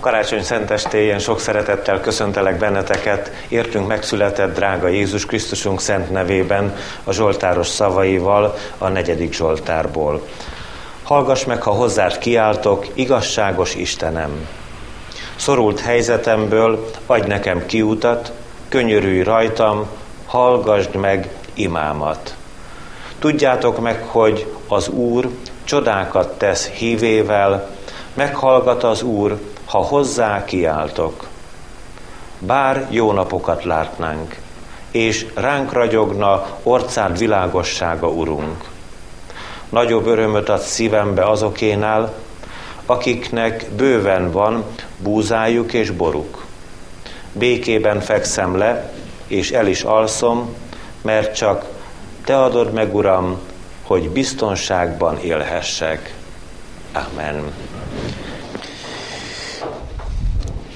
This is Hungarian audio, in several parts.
Karácsony szentestéjén sok szeretettel köszöntelek benneteket, értünk megszületett drága Jézus Krisztusunk szent nevében, a Zsoltáros szavaival, a negyedik Zsoltárból. Hallgass meg, ha hozzád kiáltok, igazságos Istenem! Szorult helyzetemből adj nekem kiutat, könyörülj rajtam, hallgassd meg imámat. Tudjátok meg, hogy az Úr csodákat tesz hívével, meghallgat az Úr, ha hozzá kiáltok. Bár jó napokat látnánk, és ránk ragyogna orcád világossága, Urunk. Nagyobb örömöt ad szívembe azokénál, akiknek bőven van búzájuk és boruk. Békében fekszem le, és el is alszom, mert csak Te adod meg, Uram, hogy biztonságban élhessek. Amen.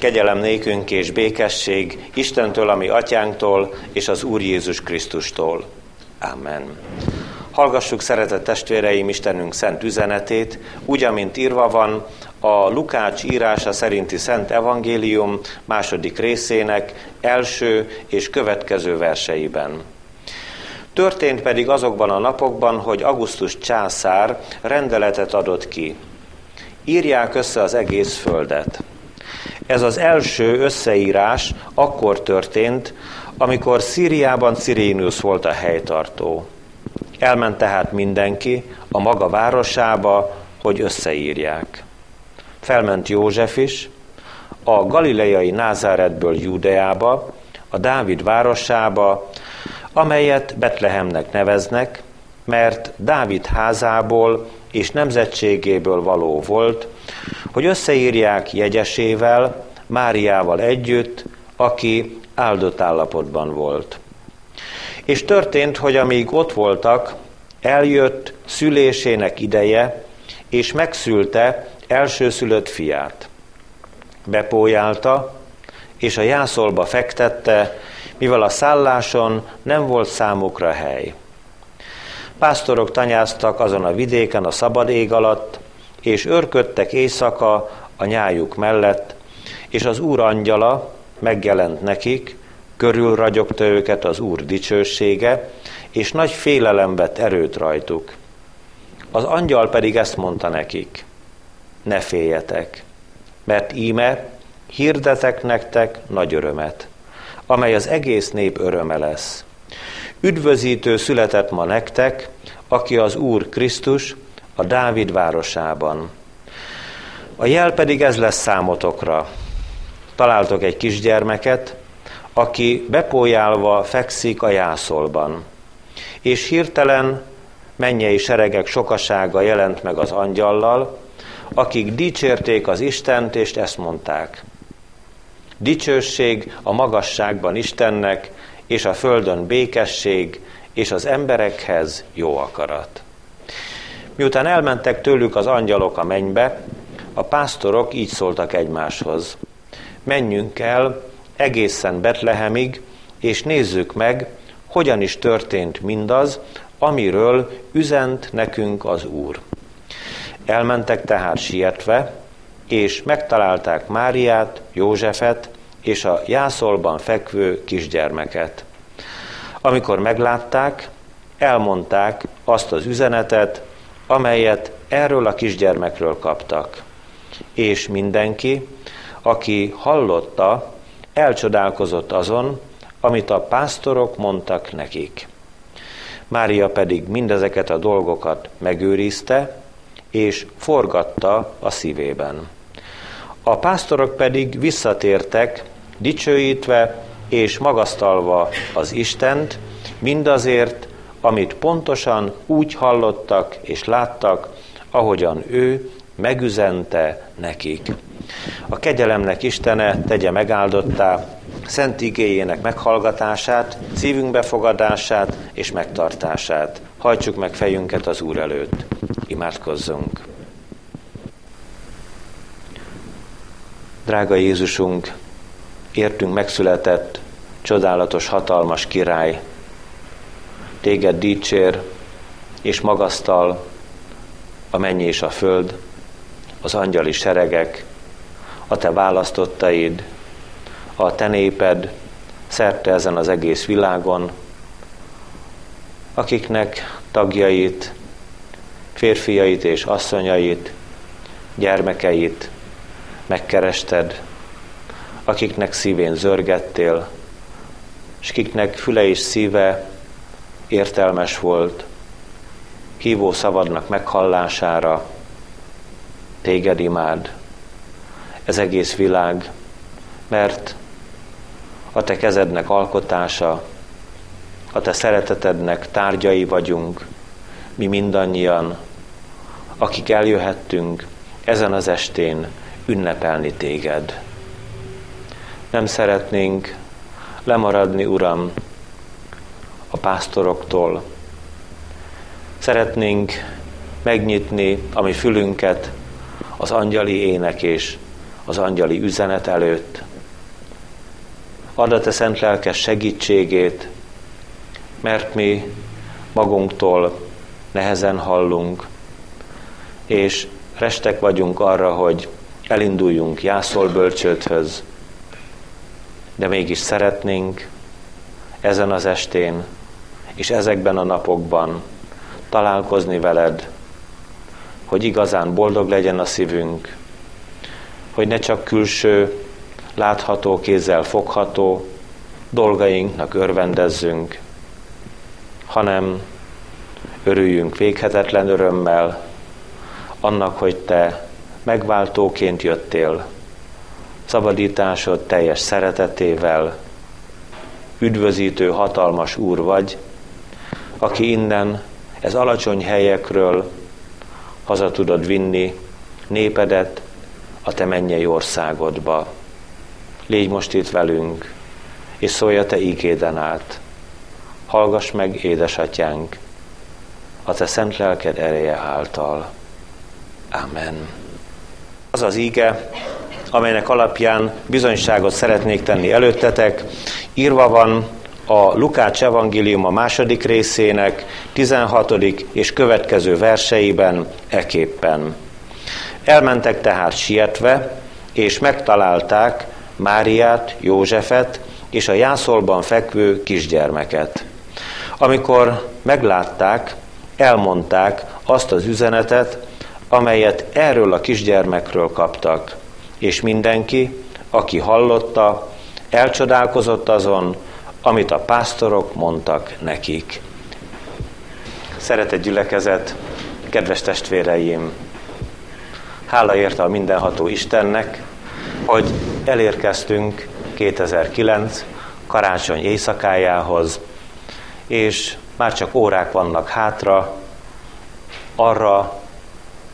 Kegyelem nékünk és békesség Istentől, ami atyánktól, és az Úr Jézus Krisztustól. Amen. Hallgassuk, szeretett testvéreim, Istenünk szent üzenetét, úgy, amint írva van a Lukács írása szerinti Szent Evangélium második részének első és következő verseiben. Történt pedig azokban a napokban, hogy Augustus császár rendeletet adott ki. Írják össze az egész földet. Ez az első összeírás akkor történt, amikor Szíriában Cirénius volt a helytartó. Elment tehát mindenki a maga városába, hogy összeírják. Felment József is, a galileai Názáretből Júdeába, a Dávid városába, amelyet Betlehemnek neveznek, mert Dávid házából és nemzetségéből való volt, hogy összeírják jegyesével, Máriával együtt, aki áldott állapotban volt. És történt, hogy amíg ott voltak, eljött szülésének ideje, és megszülte elsőszülött fiát. Bepójálta, és a jászolba fektette, mivel a szálláson nem volt számukra hely. Pásztorok tanyáztak azon a vidéken a szabad ég alatt, és örködtek éjszaka a nyájuk mellett, és az Úr angyala megjelent nekik, körülragyogta őket az Úr dicsősége, és nagy félelem vett erőt rajtuk. Az angyal pedig ezt mondta nekik, ne féljetek, mert íme hirdetek nektek nagy örömet, amely az egész nép öröme lesz. Üdvözítő született ma nektek, aki az Úr Krisztus a Dávid városában. A jel pedig ez lesz számotokra. Találtok egy kisgyermeket, aki bepójálva fekszik a jászolban. És hirtelen mennyei seregek sokasága jelent meg az angyallal, akik dicsérték az Istent, és ezt mondták. Dicsőség a magasságban Istennek, és a földön békesség, és az emberekhez jó akarat. Miután elmentek tőlük az angyalok a mennybe, a pásztorok így szóltak egymáshoz. Menjünk el egészen Betlehemig, és nézzük meg, hogyan is történt mindaz, amiről üzent nekünk az Úr. Elmentek tehát sietve, és megtalálták Máriát, Józsefet és a jászolban fekvő kisgyermeket. Amikor meglátták, elmondták azt az üzenetet, amelyet erről a kisgyermekről kaptak. És mindenki, aki hallotta, elcsodálkozott azon, amit a pásztorok mondtak nekik. Mária pedig mindezeket a dolgokat megőrizte, és forgatta a szívében. A pásztorok pedig visszatértek, dicsőítve és magasztalva az Istent, mindazért, amit pontosan úgy hallottak és láttak, ahogyan ő megüzente nekik. A kegyelemnek Istene tegye megáldottá szent igéjének meghallgatását, szívünk befogadását és megtartását. Hajtsuk meg fejünket az Úr előtt. Imádkozzunk. Drága Jézusunk, értünk megszületett, csodálatos, hatalmas király, téged dicsér és magasztal a mennyi és a föld, az angyali seregek, a te választottaid, a te néped szerte ezen az egész világon, akiknek tagjait, férfiait és asszonyait, gyermekeit megkerested, akiknek szívén zörgettél, és akiknek füle és szíve értelmes volt, hívó szavadnak meghallására, téged imád, ez egész világ, mert a te kezednek alkotása, a te szeretetednek tárgyai vagyunk, mi mindannyian, akik eljöhettünk ezen az estén ünnepelni téged. Nem szeretnénk lemaradni, Uram, a pásztoroktól. Szeretnénk megnyitni a mi fülünket az angyali ének és az angyali üzenet előtt. Add a te szent lelkes segítségét, mert mi magunktól nehezen hallunk, és restek vagyunk arra, hogy elinduljunk Jászol bölcsődhöz, de mégis szeretnénk ezen az estén és ezekben a napokban találkozni veled, hogy igazán boldog legyen a szívünk, hogy ne csak külső, látható, kézzel fogható dolgainknak örvendezzünk, hanem örüljünk véghetetlen örömmel annak, hogy te megváltóként jöttél, szabadításod teljes szeretetével, üdvözítő hatalmas úr vagy, aki innen, ez alacsony helyekről haza tudod vinni népedet a te mennyei országodba. Légy most itt velünk, és szólj a te ígéden át. Hallgass meg, édesatyánk, a te szent lelked ereje által. Amen. Az az íge, amelynek alapján bizonyságot szeretnék tenni előttetek, írva van a Lukács evangélium a második részének 16. és következő verseiben eképpen. Elmentek tehát sietve, és megtalálták Máriát, Józsefet és a jászolban fekvő kisgyermeket. Amikor meglátták, elmondták azt az üzenetet, amelyet erről a kisgyermekről kaptak, és mindenki, aki hallotta, elcsodálkozott azon, amit a pásztorok mondtak nekik. Szeretett gyülekezet, kedves testvéreim, hála érte a mindenható Istennek, hogy elérkeztünk 2009 karácsony éjszakájához, és már csak órák vannak hátra, arra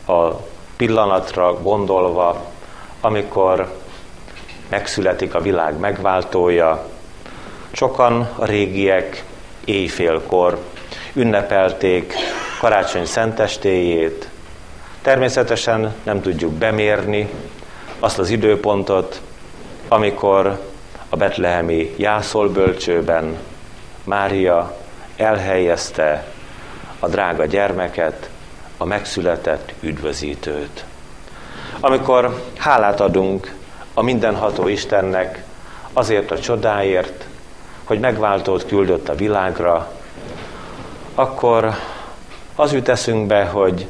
a pillanatra gondolva, amikor megszületik a világ megváltója. Sokan a régiek éjfélkor ünnepelték karácsony szentestéjét. Természetesen nem tudjuk bemérni azt az időpontot, amikor a betlehemi jászolbölcsőben Mária elhelyezte a drága gyermeket, a megszületett üdvözítőt. Amikor hálát adunk a mindenható Istennek azért a csodáért, hogy megváltót küldött a világra, akkor az jut eszünkbe, hogy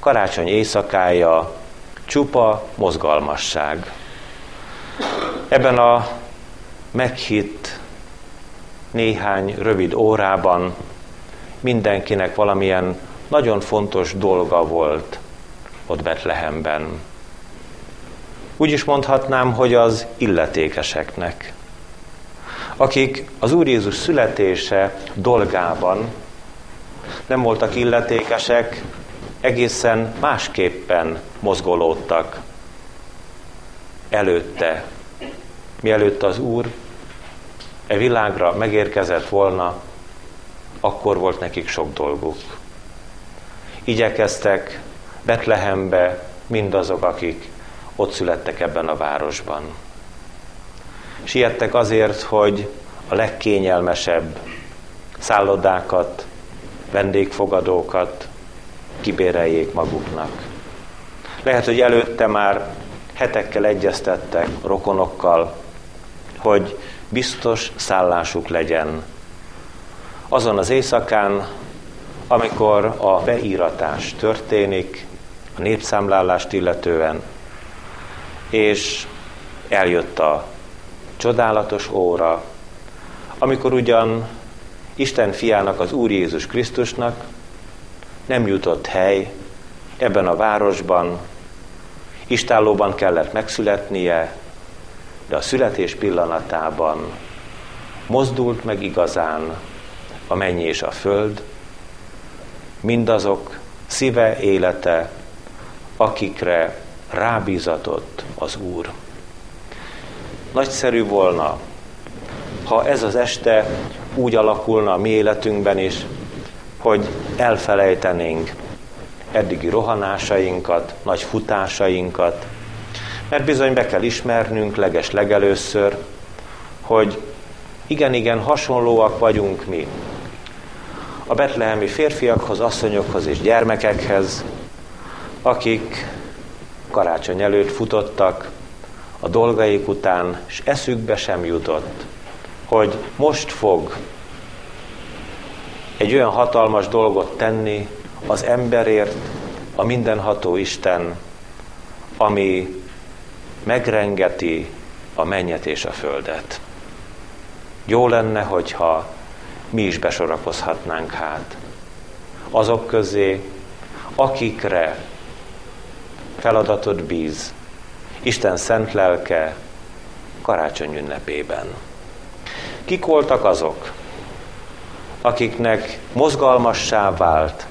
karácsony éjszakája csupa mozgalmasság. Ebben a meghitt néhány rövid órában mindenkinek valamilyen nagyon fontos dolga volt ott Betlehemben. Úgy is mondhatnám, hogy az illetékeseknek, akik az Úr Jézus születése dolgában nem voltak illetékesek, egészen másképpen mozgolódtak előtte, mielőtt az Úr e világra megérkezett volna, akkor volt nekik sok dolguk. Igyekeztek Betlehembe mindazok, akik ott születtek ebben a városban. Siettek azért, hogy a legkényelmesebb szállodákat, vendégfogadókat kibéreljék maguknak. Lehet, hogy előtte már hetekkel egyeztettek rokonokkal, hogy biztos szállásuk legyen. Azon az éjszakán, amikor a beíratás történik, a népszámlálást illetően, és eljött a csodálatos óra, amikor ugyan Isten fiának, az Úr Jézus Krisztusnak nem jutott hely ebben a városban, istállóban kellett megszületnie, de a születés pillanatában mozdult meg igazán a menny és a föld, mindazok szíve, élete, akikre rábízatott az Úr. Nagyszerű volna, ha ez az este úgy alakulna a mi életünkben is, hogy elfelejtenénk eddigi rohanásainkat, nagy futásainkat, mert bizony be kell ismernünk leges legelőször, hogy igen-igen hasonlóak vagyunk mi. A betlehemi férfiakhoz, asszonyokhoz és gyermekekhez, akik karácsony előtt futottak a dolgaik után, és eszükbe sem jutott, hogy most fog egy olyan hatalmas dolgot tenni az emberért, a mindenható Isten, ami megrengeti a mennyet és a földet. Jó lenne, hogyha mi is besorakozhatnánk hát azok közé, akikre feladatot bíz Isten szent lelke karácsony ünnepében. Kik voltak azok, akiknek mozgalmassá vált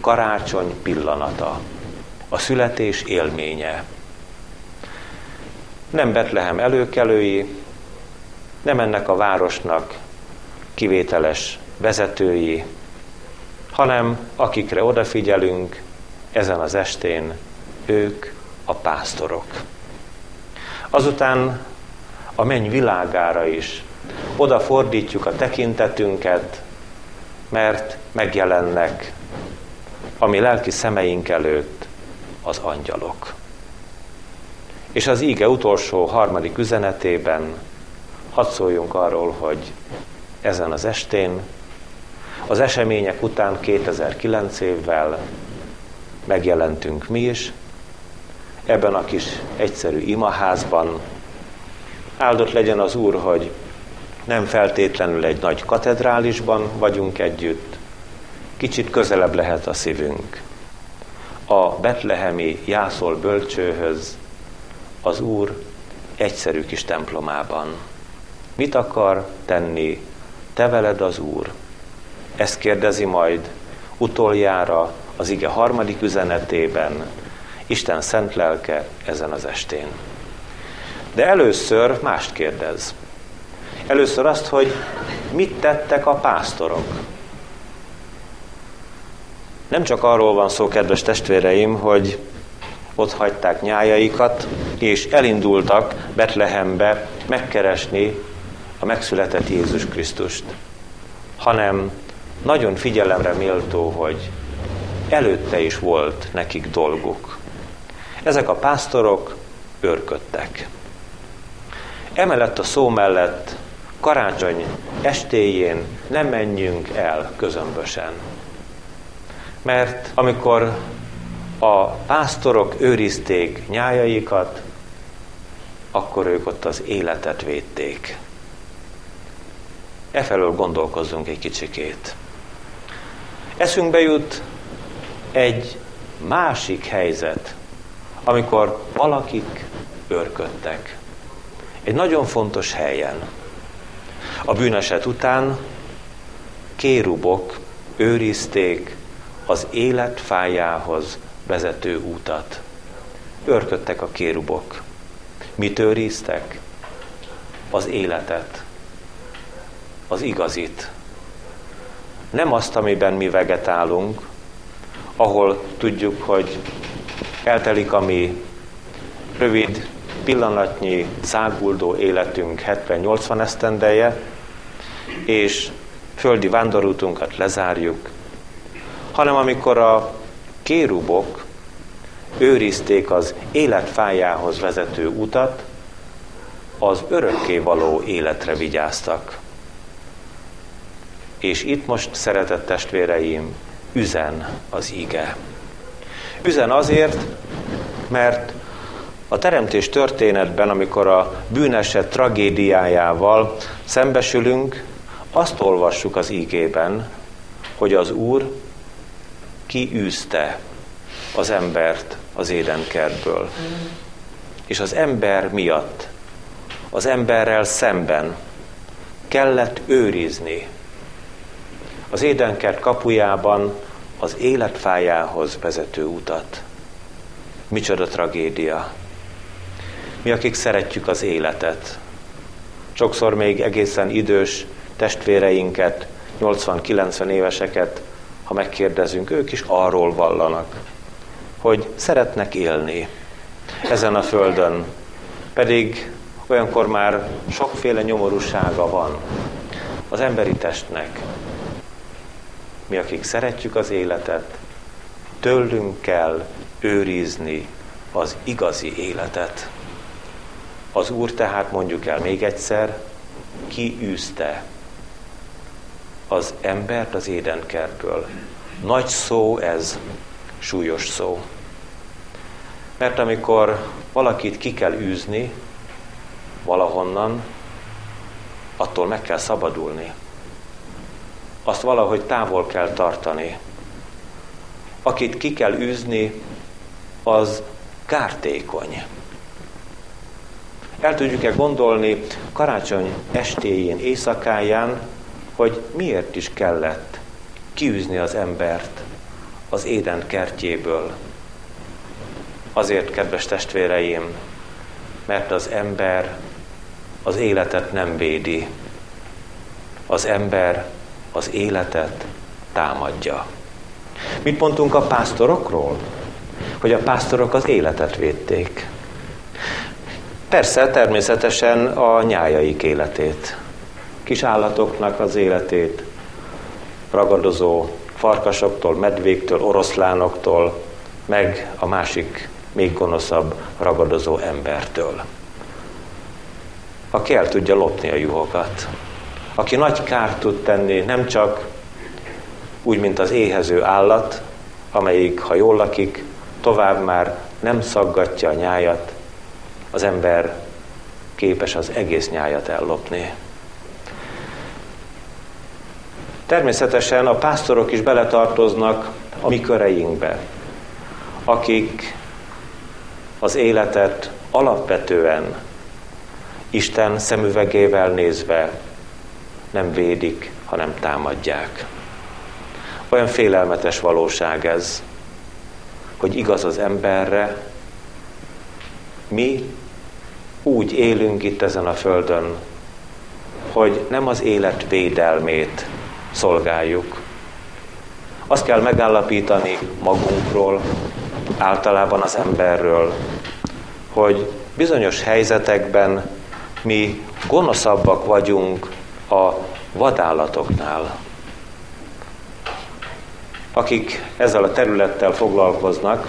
karácsony pillanata, a születés élménye. Nem Betlehem előkelői, nem ennek a városnak kivételes vezetői, hanem akikre odafigyelünk ezen az estén, ők a pásztorok. Azután a menny világára is oda fordítjuk a tekintetünket, mert megjelennek a mi lelki szemeink előtt az angyalok. És az íge utolsó harmadik üzenetében hadd szóljunk arról, hogy ezen az estén, az események után 2009 évvel megjelentünk mi is, ebben a kis egyszerű imaházban. Áldott legyen az Úr, hogy nem feltétlenül egy nagy katedrálisban vagyunk együtt, kicsit közelebb lehet a szívünk. A betlehemi jászol bölcsőhöz, az Úr egyszerű kis templomában. Mit akar tenni te veled az Úr? Ezt kérdezi majd utoljára az ige harmadik üzenetében, Isten szent lelke ezen az estén. De először mást kérdez. Először azt, hogy mit tettek a pásztorok. Nem csak arról van szó, kedves testvéreim, hogy ott hagyták nyájaikat, és elindultak Betlehembe megkeresni a megszületett Jézus Krisztust, hanem nagyon figyelemre méltó, hogy előtte is volt nekik dolguk. Ezek a pásztorok őrködtek. Emellett a szó mellett karácsony estéjén nem menjünk el közömbösen. Mert amikor a pásztorok őrizték nyájaikat, akkor ők ott az életet védték. Efelől gondolkozzunk egy kicsikét. Eszünkbe jut egy másik helyzet, amikor valakik őrködtek. Egy nagyon fontos helyen. A bűneset után kérubok őrizték az élet fájához vezető útat. Őrködtek a kérubok. Mit őriztek? Az életet. Az igazit. Nem azt, amiben mi vegetálunk, ahol tudjuk, hogy eltelik a mi rövid, pillanatnyi, száguldó életünk 70-80 esztendeje, és földi vándorútunkat lezárjuk, hanem amikor a kérubok őrizték az életfájához vezető utat, az örökké való életre vigyáztak. És itt most, szeretett testvéreim, üzen az ige. Üzen azért, mert a teremtés történetben, amikor a bűneset tragédiájával szembesülünk, azt olvassuk az ígében, hogy az Úr kiűzte az embert az édenkertből. És az ember miatt, az emberrel szemben kellett őrizni az édenkert kapujában az életfájához vezető utat. Micsoda tragédia. Mi, akik szeretjük az életet, sokszor még egészen idős testvéreinket, 80-90 éveseket, ha megkérdezünk, ők is arról vallanak, hogy szeretnek élni ezen a földön, pedig olyankor már sokféle nyomorúsága van az emberi testnek. Mi, akik szeretjük az életet, tőlünk kell őrizni az igazi életet. Az Úr tehát mondjuk el még egyszer, kiűzte az embert az édenkertből. Nagy szó ez, súlyos szó. Mert amikor valakit ki kell űzni valahonnan, attól meg kell szabadulni. Azt valahogy távol kell tartani. Akit ki kell űzni, az kártékony. El tudjuk-e gondolni karácsony estéjén, éjszakáján, hogy miért is kellett kiűzni az embert az éden kertjéből. Azért, kedves testvéreim, mert az ember az életet nem védi. Az ember az életet támadja. Mit mondtunk a pásztorokról? Hogy a pásztorok az életet védték. Persze, természetesen a nyájaik életét, kis állatoknak az életét, ragadozó farkasoktól, medvéktől, oroszlánoktól, meg a másik, még gonoszabb ragadozó embertől. Aki el tudja lopni a juhokat. Aki nagy kárt tud tenni, nem csak úgy, mint az éhező állat, amelyik, ha jól lakik, tovább már nem szaggatja a nyájat, az ember képes az egész nyájat ellopni. Természetesen a pásztorok is beletartoznak a mi köreinkbe, akik az életet alapvetően Isten szemüvegével nézve nem védik, hanem támadják. Olyan félelmetes valóság ez, hogy igaz az emberre, mi úgy élünk itt ezen a földön, hogy nem az élet védelmét szolgáljuk. Azt kell megállapítani magunkról, általában az emberről, hogy bizonyos helyzetekben mi gonoszabbak vagyunk a vadállatoknál. Akik ezzel a területtel foglalkoznak,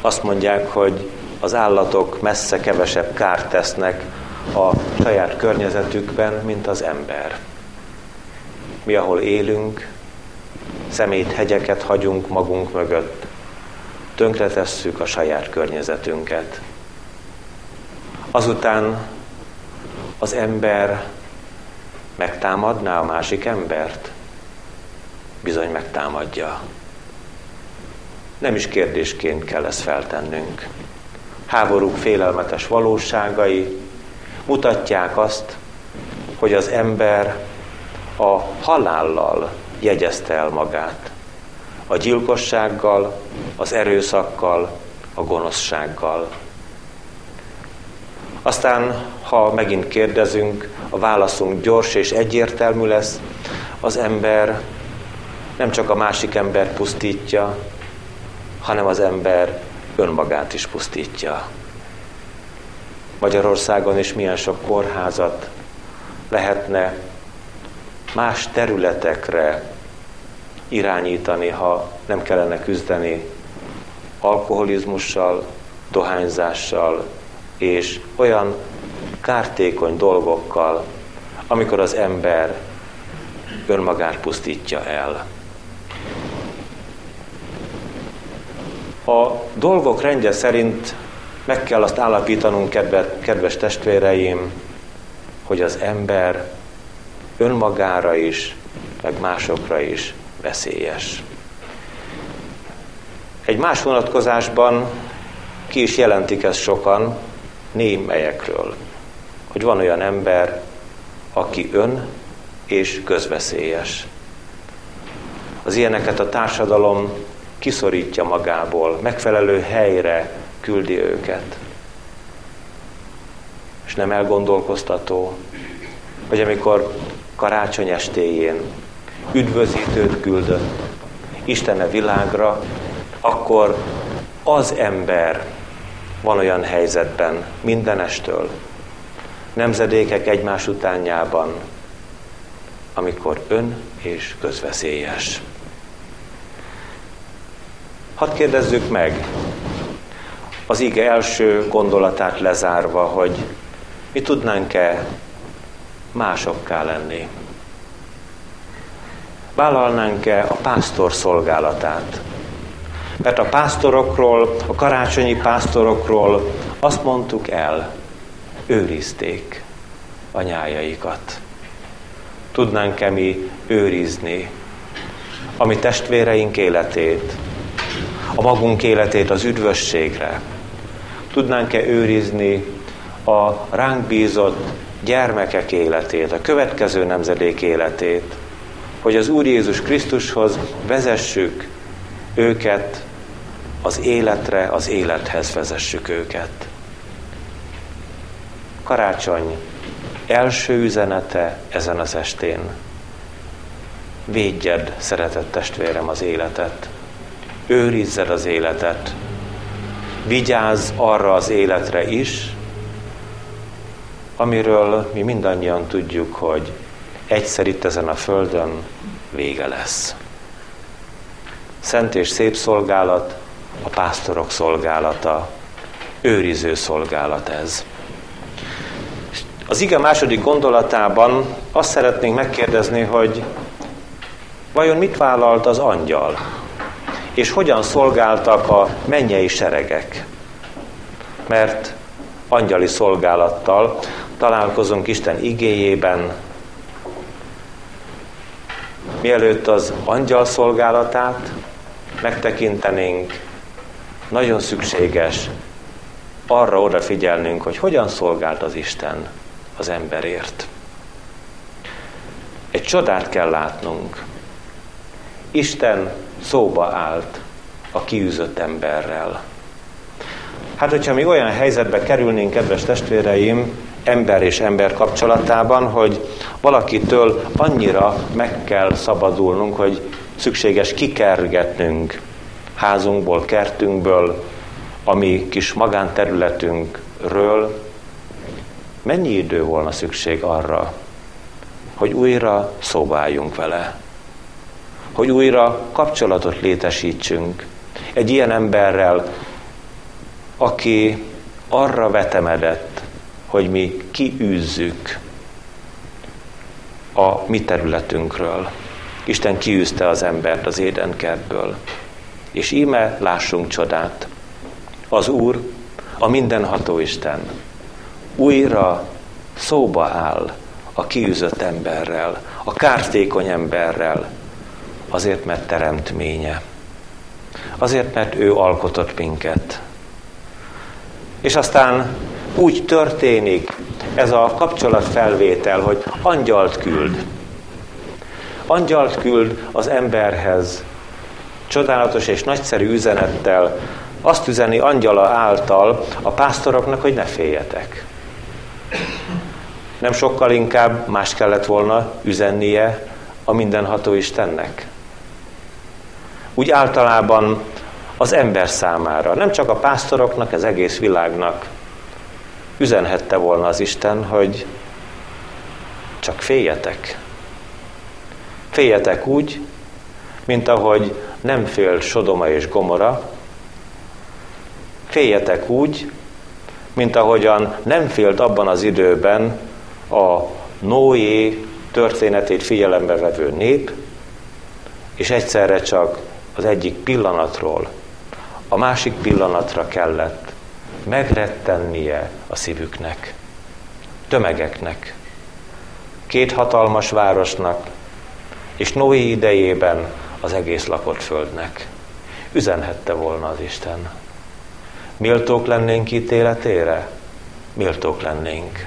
azt mondják, hogy az állatok messze kevesebb kárt tesznek a saját környezetükben, mint az ember. Mi, ahol élünk, szemét hegyeket hagyunk magunk mögött, tönkretesszük a saját környezetünket. Azután az ember megtámadná a másik embert? Bizony megtámadja. Nem is kérdésként kell ezt feltennünk. Háborúk félelmetes valóságai mutatják azt, hogy az ember a halállal jegyezte el magát. A gyilkossággal, az erőszakkal, a gonoszsággal. Aztán, ha megint kérdezünk, a válaszunk gyors és egyértelmű lesz, az ember nem csak a másik ember pusztítja, hanem az ember önmagát is pusztítja. Magyarországon is milyen sok kórházat lehetne más területekre irányítani, ha nem kellene küzdeni alkoholizmussal, dohányzással és olyan kártékony dolgokkal, amikor az ember önmagát pusztítja el. A dolgok rendje szerint meg kell azt állapítanunk, kedves testvéreim, hogy az ember önmagára is, meg másokra is veszélyes. Egy más vonatkozásban ki is jelentik ezt sokan némelyekről, hogy van olyan ember, aki ön és közveszélyes. Az ilyeneket a társadalom kiszorítja magából, megfelelő helyre küldi őket. És nem elgondolkoztató, hogy amikor karácsony estéjén üdvözítőt küldött Istene világra, akkor az ember van olyan helyzetben mindenestől, nemzedékek egymás utánjában, amikor ön és közveszélyes. Hadd kérdezzük meg, az ige első gondolatát lezárva, hogy mi tudnánk-e másokká lenni? Vállalnánk-e a pásztor szolgálatát? Mert a pásztorokról, a karácsonyi pásztorokról azt mondtuk el, őrizték a. Tudnánk-e mi őrizni a mi testvéreink életét, a magunk életét az üdvösségre? Tudnánk-e őrizni a ránk bízott gyermekek életét, a következő nemzedék életét, hogy az Úr Jézus Krisztushoz vezessük őket az életre, az élethez vezessük őket. Karácsony első üzenete ezen az estén. Védjed, szeretett testvérem, az életet. Őrizzed az életet. Vigyázz arra az életre is, amiről mi mindannyian tudjuk, hogy egyszer itt ezen a földön vége lesz. Szent és szép szolgálat, a pásztorok szolgálata, őriző szolgálat ez. Az ige második gondolatában azt szeretnénk megkérdezni, hogy vajon mit vállalt az angyal, és hogyan szolgáltak a mennyei seregek. Mert angyali szolgálattal találkozunk Isten igéjében, mielőtt az angyal szolgálatát megtekintenénk, nagyon szükséges arra odafigyelnünk, hogy hogyan szolgált az Isten az emberért. Egy csodát kell látnunk. Isten szóba állt a kiűzött emberrel. Hát, hogyha mi olyan helyzetbe kerülnénk, kedves testvéreim, ember és ember kapcsolatában, hogy valakitől annyira meg kell szabadulnunk, hogy szükséges kikergetnünk házunkból, kertünkből, a mi kis magánterületünkről, mennyi idő volna szükség arra, hogy újra szóváljunk vele, hogy újra kapcsolatot létesítsünk egy ilyen emberrel, aki arra vetemedett, hogy mi kiűzzük a mi területünkről. Isten kiűzte az embert az édenkertből. És íme lássunk csodát. Az Úr, a mindenható Isten újra szóba áll a kiűzött emberrel, a kártékony emberrel, azért, mert teremtménye. Azért, mert ő alkotott minket. És aztán úgy történik ez a kapcsolatfelvétel, hogy angyalt küld. Angyalt küld az emberhez, csodálatos és nagyszerű üzenettel, azt üzeni angyala által a pásztoroknak, hogy ne féljetek. Nem sokkal inkább más kellett volna üzennie a mindenható Istennek. Úgy általában az ember számára, nem csak a pásztoroknak, az egész világnak üzenhette volna az Isten, hogy csak féljetek. Féljetek úgy, mint ahogy nem fél Sodoma és Gomora, Féljetek úgy, mint ahogyan nem félt abban az időben a Noé történetét figyelembe vevő nép, és egyszerre csak az egyik pillanatról a másik pillanatra kellett megrettennie a szívüknek, tömegeknek, két hatalmas városnak, és Noé idejében az egész lakott földnek. Üzenhette volna az Isten. Méltók lennénk ítéletére? Méltók lennénk.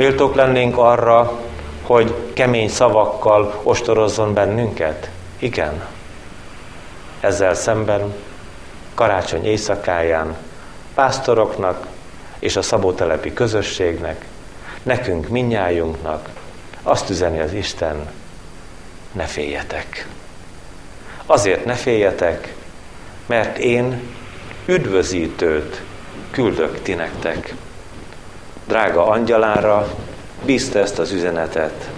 Méltók lennénk arra, hogy kemény szavakkal ostorozzon bennünket? Igen. Ezzel szemben karácsony éjszakáján pásztoroknak és a szabótelepi közösségnek, nekünk minnyájunknak azt üzeni az Isten, ne féljetek. Azért ne féljetek, mert én üdvözítőt küldök ti nektek. Drága angyalára bízta ezt az üzenetet,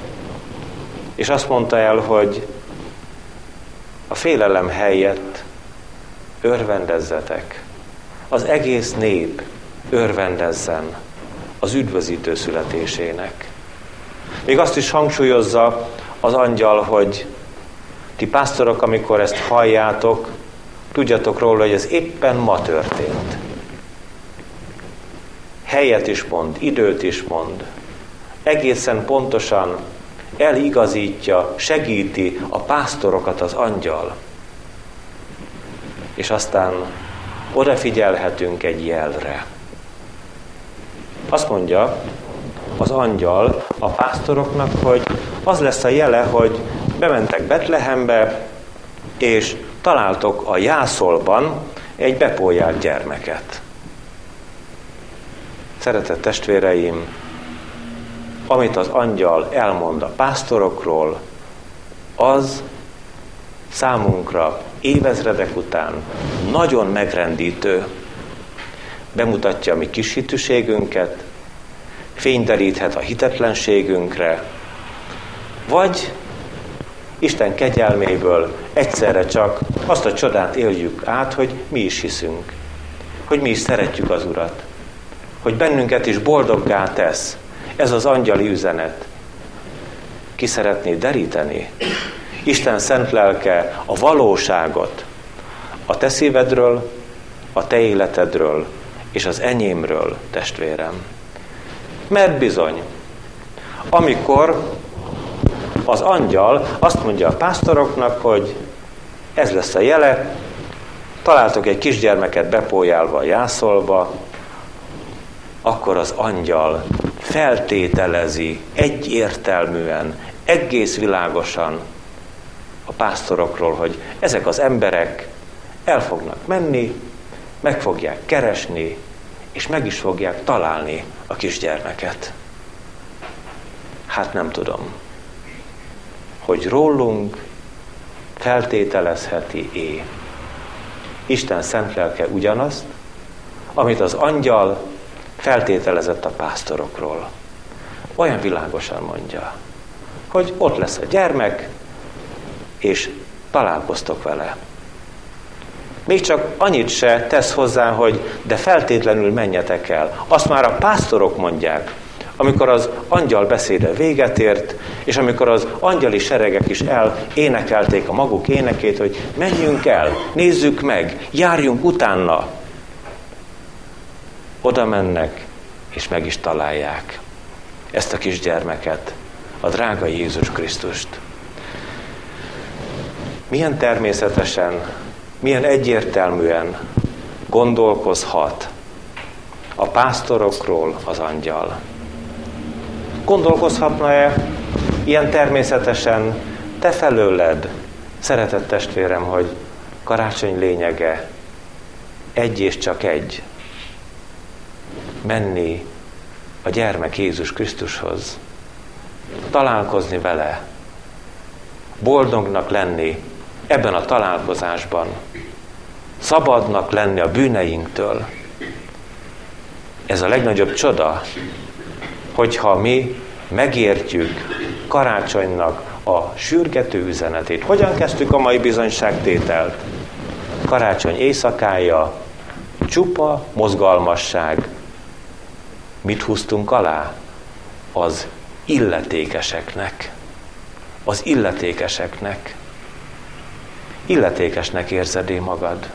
és azt mondta el, hogy a félelem helyett örvendezzetek. Az egész nép örvendezzen az üdvözítő születésének. Még azt is hangsúlyozza az angyal, hogy ti pásztorok, amikor ezt halljátok, tudjatok róla, hogy ez éppen ma történt. Helyet is mond, időt is mond. Egészen pontosan eligazítja, segíti a pásztorokat az angyal. És aztán odafigyelhetünk egy jelre. Azt mondja az angyal a pásztoroknak, hogy az lesz a jele, hogy bementek Betlehembe, és találtok a jászolban egy bepójált gyermeket. Szeretett testvéreim, amit az angyal elmond a pásztorokról, az számunkra évezredek után nagyon megrendítő. Bemutatja a mi kis hitűségünket, fényderíthet a hitetlenségünkre, vagy Isten kegyelméből egyszerre csak azt a csodát éljük át, hogy mi is hiszünk, hogy mi is szeretjük az Urat, hogy bennünket is boldoggá tesz. Ez az angyali üzenet. Ki szeretné deríteni? Isten szent lelke a valóságot a te szívedről, a te életedről és az enyémről, testvérem. Mert bizony, amikor az angyal azt mondja a pásztoroknak, hogy ez lesz a jele, találtok egy kisgyermeket bepójálva a jászolba, akkor az angyal feltételezi egyértelműen, egész világosan a pásztorokról, hogy ezek az emberek el fognak menni, meg fogják keresni, és meg is fogják találni a kisgyermeket. Hát nem tudom hogy rólunk feltételezheti-é Isten szent lelke ugyanazt, amit az angyal feltételezett a pásztorokról. Olyan világosan mondja, hogy ott lesz a gyermek, és találkoztok vele. Még csak annyit se tesz hozzá, hogy de feltétlenül menjetek el. Azt már a pásztorok mondják, amikor az angyal beszéde véget ért, és amikor az angyali seregek is el énekelték a maguk énekét, hogy menjünk el, nézzük meg, járjunk utána. Oda mennek, és meg is találják ezt a kisgyermeket, a drága Jézus Krisztust. Milyen természetesen, milyen egyértelműen gondolkozhat a pásztorokról az angyal. Gondolkozhatna-e ilyen természetesen te felőled, szeretett testvérem, hogy karácsony lényege egy és csak egy. Menni a gyermek Jézus Krisztushoz, találkozni vele, boldognak lenni ebben a találkozásban, szabadnak lenni a bűneinktől. Ez a legnagyobb csoda, hogyha mi megértjük karácsonynak a sürgető üzenetét. Hogyan kezdtük a mai bizonyságtételt? Karácsony éjszakája, Csupa mozgalmasság. Mit húztunk alá? Az illetékeseknek. Az illetékeseknek. Illetékesnek érzed én magad.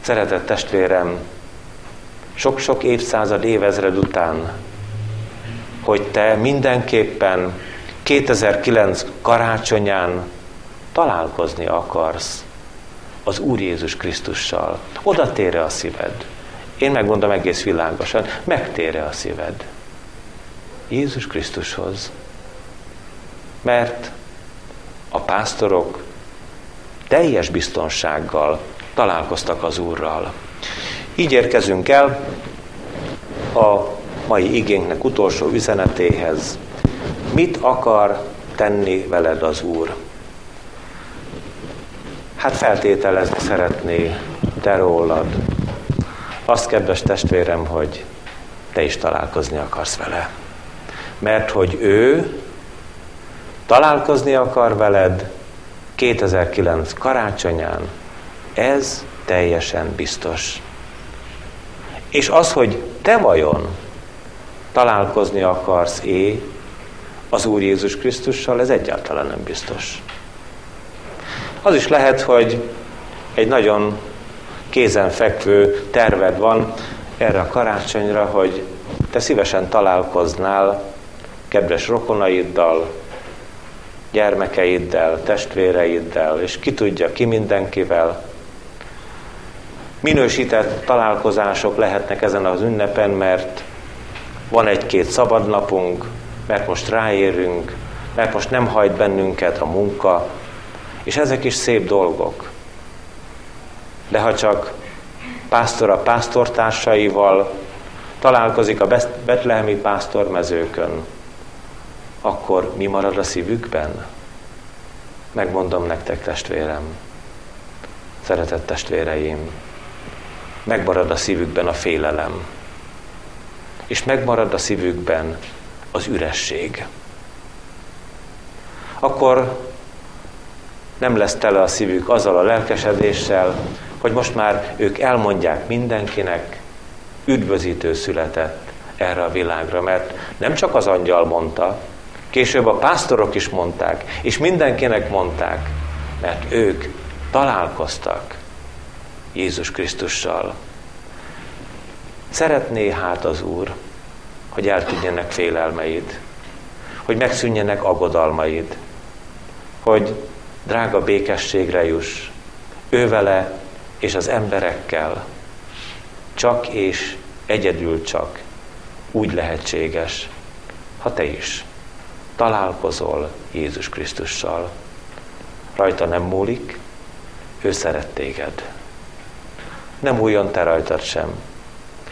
Szeretett testvérem, sok-sok évszázad, évezred után, hogy te mindenképpen 2009 karácsonyán találkozni akarsz az Úr Jézus Krisztussal. Oda tére a szíved. Én megmondom egész világosan, megtére a szíved. Jézus Krisztushoz. Mert a pásztorok teljes biztonsággal találkoztak az Úrral. Így érkezünk el a mai igénknek utolsó üzenetéhez. Mit akar tenni veled az Úr? Hát feltételezni szeretné te rólad. Azt, kedves testvérem, hogy te is találkozni akarsz vele. Mert hogy ő találkozni akar veled 2009 karácsonyán, ez teljesen biztos. És az, hogy te vajon találkozni akarsz é az Úr Jézus Krisztussal, ez egyáltalán nem biztos. Az is lehet, hogy egy nagyon kézenfekvő terved van erre a karácsonyra, hogy te szívesen találkoznál kedves rokonaiddal, gyermekeiddel, testvéreiddel, és ki tudja, ki mindenkivel. Minősített találkozások lehetnek ezen az ünnepen, mert van egy-két szabadnapunk, mert most ráérünk, mert most nem hajt bennünket a munka, és ezek is szép dolgok. De ha csak pásztor a pásztortársaival találkozik a betlehemi pásztormezőkön, akkor mi marad a szívükben? Megmondom nektek, testvérem, szeretett testvéreim, megmarad a szívükben a félelem, és megmarad a szívükben az üresség. Akkor nem lesz tele a szívük azzal a lelkesedéssel, hogy most már ők elmondják mindenkinek, üdvözítő született erre a világra, mert nem csak az angyal mondta, később a pásztorok is mondták, és mindenkinek mondták, mert ők találkoztak Jézus Krisztussal. Szeretné hát az Úr, hogy eltűnjenek félelmeid, hogy megszűnjenek aggodalmaid, hogy drága békességre juss, ővele és az emberekkel, csak és egyedül csak úgy lehetséges, ha te is találkozol Jézus Krisztussal. Rajta nem múlik, ő szeret téged. Nem újjon te rajtad sem.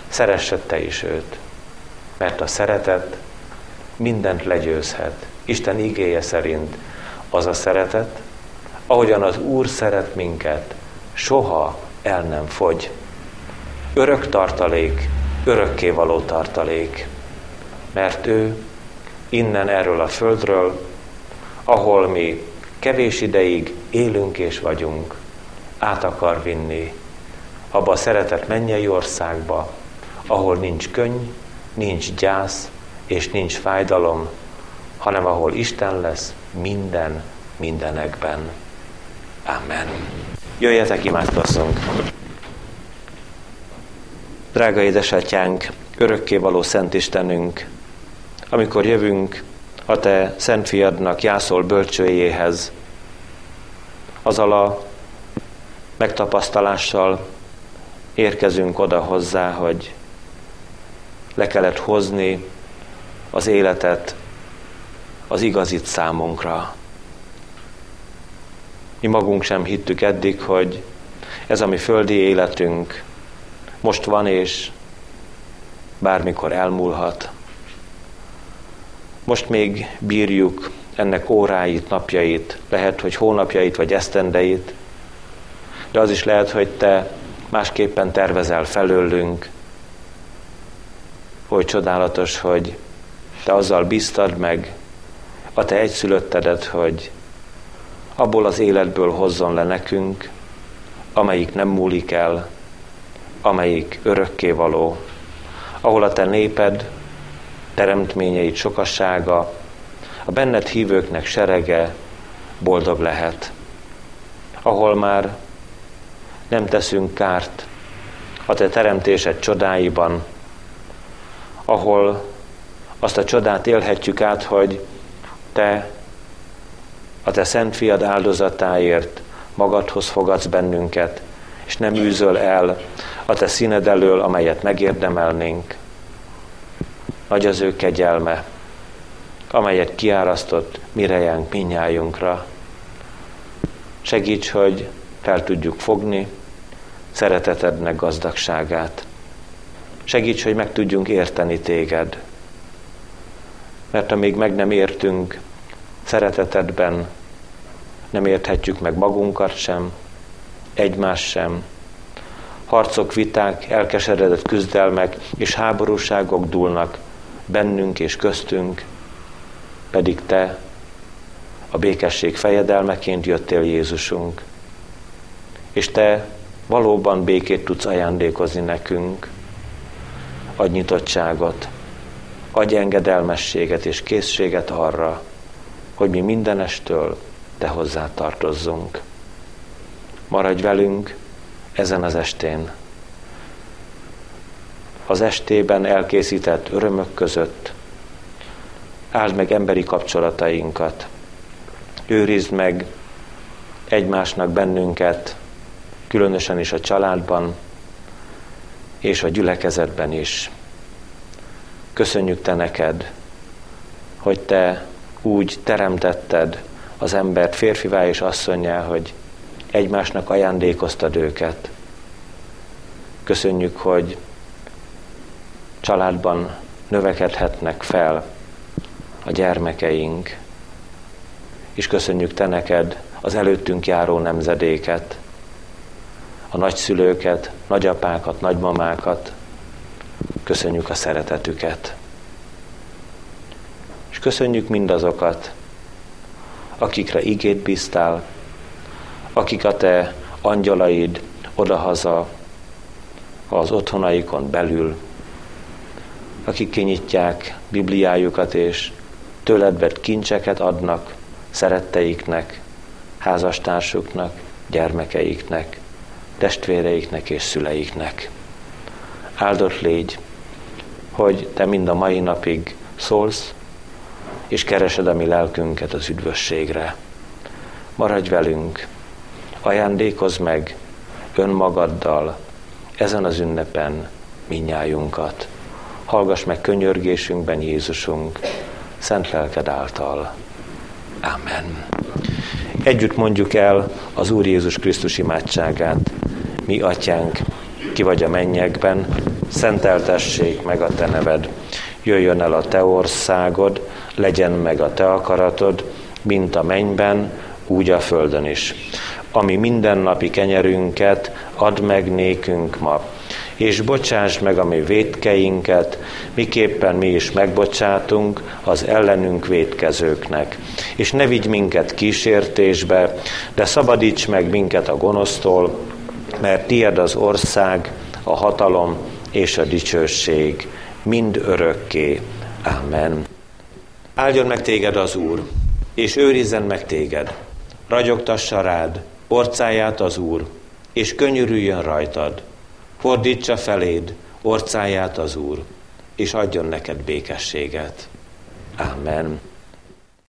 Szeressed te is őt, mert a szeretet mindent legyőzhet. Isten igéje szerint az a szeretet, ahogyan az Úr szeret minket, soha el nem fogy. Örök tartalék, örökké való tartalék, mert ő innen erről a földről, ahol mi kevés ideig élünk és vagyunk, át akar vinni abba a szeretett mennyei országba, ahol nincs könny, nincs gyász és nincs fájdalom, hanem ahol Isten lesz minden mindenekben. Amen. Jöjjetek, imádkozzunk! Drága édesatyánk, örökkévaló Szent Istenünk, amikor jövünk a Te Szent Fiadnak jászol bölcsőjéhez, azzal a megtapasztalással érkezünk oda hozzá, hogy le kellett hozni az életet, az igazit számunkra. Mi magunk sem hittük eddig, hogy ez a mi földi életünk most van és bármikor elmúlhat. Most még bírjuk ennek óráit, napjait, lehet, hogy hónapjait vagy esztendeit, de az is lehet, hogy te másképpen tervezel felőlünk, hogy csodálatos, hogy te azzal biztad meg a te egyszülöttedet, hogy abból az életből hozzon le nekünk, amelyik nem múlik el, amelyik örökké való, ahol a te néped, teremtményeid sokassága, a benned hívőknek serege boldog lehet, ahol már nem teszünk kárt a te teremtésed csodáiban, ahol azt a csodát élhetjük át, hogy te a te szent fiad áldozatáért magadhoz fogadsz bennünket, és nem űzöl el a te színed elől, amelyet megérdemelnénk. Nagy az ő kegyelme, amelyet kiárasztott mirejánk minnyájunkra. Segíts, hogy fel tudjuk fogni szeretetednek gazdagságát. Segíts, hogy meg tudjunk érteni téged. Mert amíg meg nem értünk szeretetedben, nem érthetjük meg magunkat sem, egymás sem. Harcok, viták, elkeseredett küzdelmek és háborúságok dúlnak bennünk és köztünk, pedig Te a békesség fejedelmeként jöttél Jézusunk, és Te valóban békét tudsz ajándékozni nekünk, adj nyitottságot, adj engedelmességet és készséget arra, hogy mi mindenestől Te hozzá tartozzunk. Maradj velünk ezen az estén. Az estében elkészített örömök között áld meg emberi kapcsolatainkat, őrizd meg egymásnak bennünket, különösen is a családban és a gyülekezetben is. Köszönjük Te neked, hogy Te úgy teremtetted az embert férfivá és asszonyjá, hogy egymásnak ajándékoztad őket. Köszönjük, hogy családban növekedhetnek fel a gyermekeink, és köszönjük Te neked az előttünk járó nemzedéket, a nagyszülőket, nagyapákat, nagymamákat, köszönjük a szeretetüket. És köszönjük mindazokat, akikre igét bíztál, akik a te angyalaid odahaza az otthonaikon belül, akik kinyitják Bibliájukat és tőled vett kincseket adnak szeretteiknek, házastársuknak, gyermekeiknek, testvéreiknek és szüleiknek. Áldott légy, hogy te mind a mai napig szólsz, és keresed a mi lelkünket az üdvösségre. Maradj velünk, ajándékozz meg önmagaddal ezen az ünnepen minnyájunkat. Hallgass meg könyörgésünkben Jézusunk, szent lelked által. Amen. Együtt mondjuk el az Úr Jézus Krisztus imádságát. Mi, Atyánk, ki vagy a mennyekben, szenteltessék meg a Te neved. Jöjjön el a Te országod, legyen meg a Te akaratod, mint a mennyben, úgy a földön is. Ami mindennapi kenyerünket add meg nékünk ma, és bocsásd meg a mi védkeinket, miképpen mi is megbocsátunk az ellenünk védkezőknek. És ne vigy minket kísértésbe, de szabadíts meg minket a gonosztól, mert tied az ország, a hatalom és a dicsőség mind örökké. Amen. Áldjon meg téged az Úr, és őrizzen meg téged. Ragyogtassa rád orcáját az Úr, és könyörüljön rajtad. Fordítsa feléd orcáját az Úr, és adjon neked békességet. Amen.